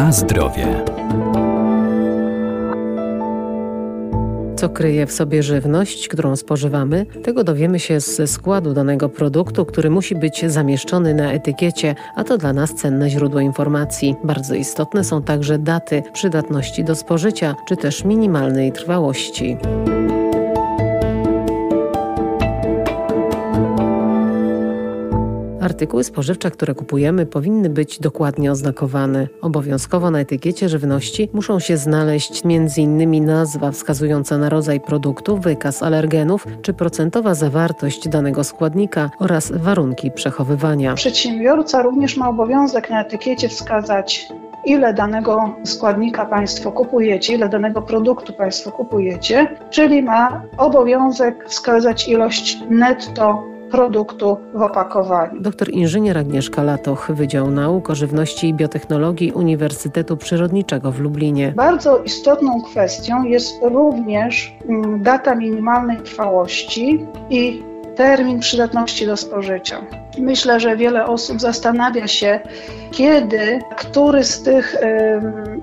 Na zdrowie. Co kryje w sobie żywność, którą spożywamy, tego dowiemy się ze składu danego produktu, który musi być zamieszczony na etykiecie, a to dla nas cenne źródło informacji. Bardzo istotne są także daty przydatności do spożycia, czy też minimalnej trwałości. Artykuły spożywcze, które kupujemy, powinny być dokładnie oznakowane. Obowiązkowo na etykiecie żywności muszą się znaleźć m.in. nazwa wskazująca na rodzaj produktu, wykaz alergenów czy procentowa zawartość danego składnika oraz warunki przechowywania. Przedsiębiorca również ma obowiązek na etykiecie wskazać ile danego składnika Państwo kupujecie, ile danego produktu Państwo kupujecie, czyli ma obowiązek wskazać ilość netto produktu w opakowaniu. Doktor inżynier Agnieszka Latoch, Wydział Nauk o Żywności i Biotechnologii Uniwersytetu Przyrodniczego w Lublinie. Bardzo istotną kwestią jest również mm, data minimalnej trwałości i termin przydatności do spożycia. Myślę, że wiele osób zastanawia się, kiedy, który z tych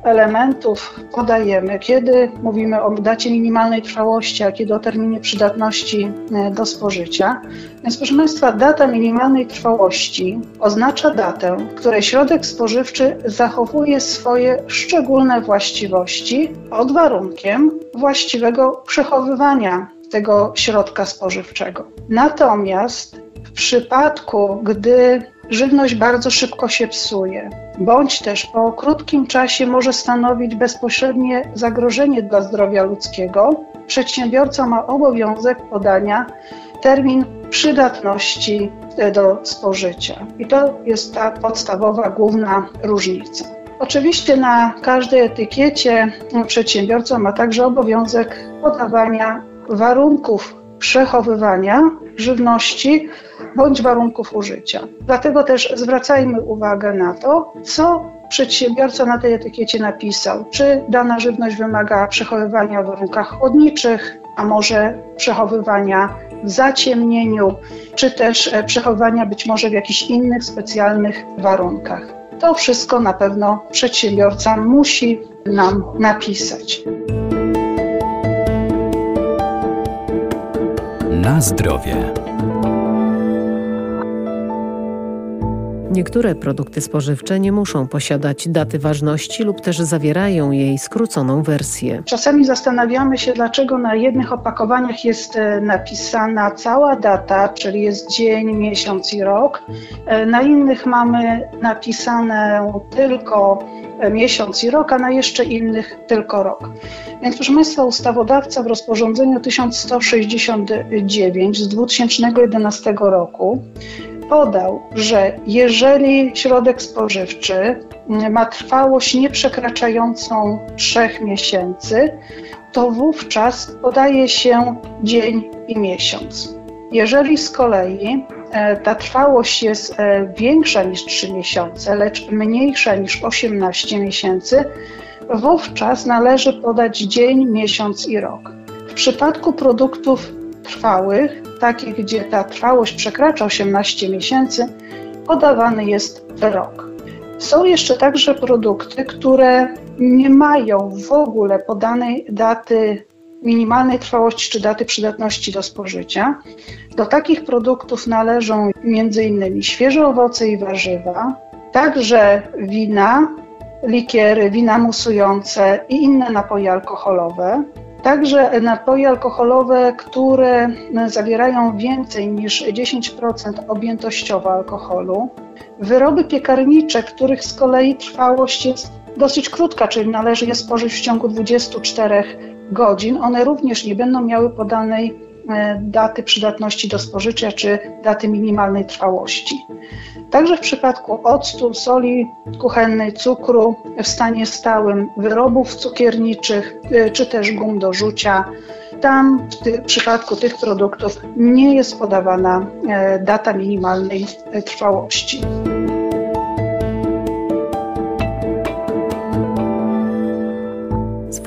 elementów podajemy, kiedy mówimy o dacie minimalnej trwałości, a kiedy o terminie przydatności e, do spożycia. Więc proszę Państwa, data minimalnej trwałości oznacza datę, w której środek spożywczy zachowuje swoje szczególne właściwości pod warunkiem właściwego przechowywania tego środka spożywczego. Natomiast w przypadku, gdy żywność bardzo szybko się psuje, bądź też po krótkim czasie może stanowić bezpośrednie zagrożenie dla zdrowia ludzkiego, przedsiębiorca ma obowiązek podania termin przydatności do spożycia. I to jest ta podstawowa, główna różnica. Oczywiście na każdej etykiecie przedsiębiorca ma także obowiązek podawania warunków przechowywania żywności bądź warunków użycia. Dlatego też zwracajmy uwagę na to, co przedsiębiorca na tej etykiecie napisał. Czy dana żywność wymaga przechowywania w warunkach chłodniczych, a może przechowywania w zaciemnieniu, czy też e, przechowywania być może w jakichś innych specjalnych warunkach. To wszystko na pewno przedsiębiorca musi nam napisać. Na zdrowie. Niektóre produkty spożywcze nie muszą posiadać daty ważności lub też zawierają jej skróconą wersję. Czasami zastanawiamy się, dlaczego na jednych opakowaniach jest e, napisana cała data, czyli jest dzień, miesiąc i rok. E, na innych mamy napisane tylko e, miesiąc i rok, a na jeszcze innych tylko rok. Więc proszę Państwa, ustawodawca w rozporządzeniu 1169 z 2011 roku podał, że jeżeli środek spożywczy ma trwałość nieprzekraczającą trzech miesięcy, to wówczas podaje się dzień i miesiąc. Jeżeli z kolei e, ta trwałość jest e, większa niż 3 miesiące, lecz mniejsza niż 18 miesięcy, wówczas należy podać dzień, miesiąc i rok. W przypadku produktów trwałych, takich gdzie ta trwałość przekracza 18 miesięcy, podawany jest rok. Są jeszcze także produkty, które nie mają w ogóle podanej daty minimalnej trwałości czy daty przydatności do spożycia. Do takich produktów należą m.in. świeże owoce i warzywa, także wina, likiery, wina musujące i inne napoje alkoholowe. Także napoje alkoholowe, które zawierają więcej niż 10% objętościowo alkoholu. Wyroby piekarnicze, których z kolei trwałość jest dosyć krótka, czyli należy je spożyć w ciągu 24 godzin. One również nie będą miały podanej daty przydatności do spożycia czy daty minimalnej trwałości. Także w przypadku octu, soli kuchennej, cukru w stanie stałym, wyrobów cukierniczych y, czy też gum do rzucia, tam w, ty, w przypadku tych produktów nie jest podawana e, data minimalnej e, trwałości.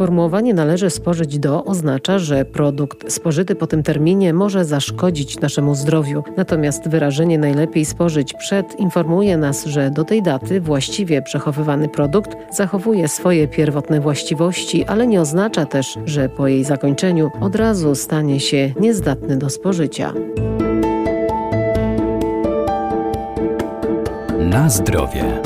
Sformułowanie należy spożyć do oznacza, że produkt spożyty po tym terminie może zaszkodzić naszemu zdrowiu. Natomiast wyrażenie najlepiej spożyć przed informuje nas, że do tej daty właściwie przechowywany produkt zachowuje swoje pierwotne właściwości, ale nie oznacza też, że po jej zakończeniu od razu stanie się niezdatny do spożycia. Na zdrowie.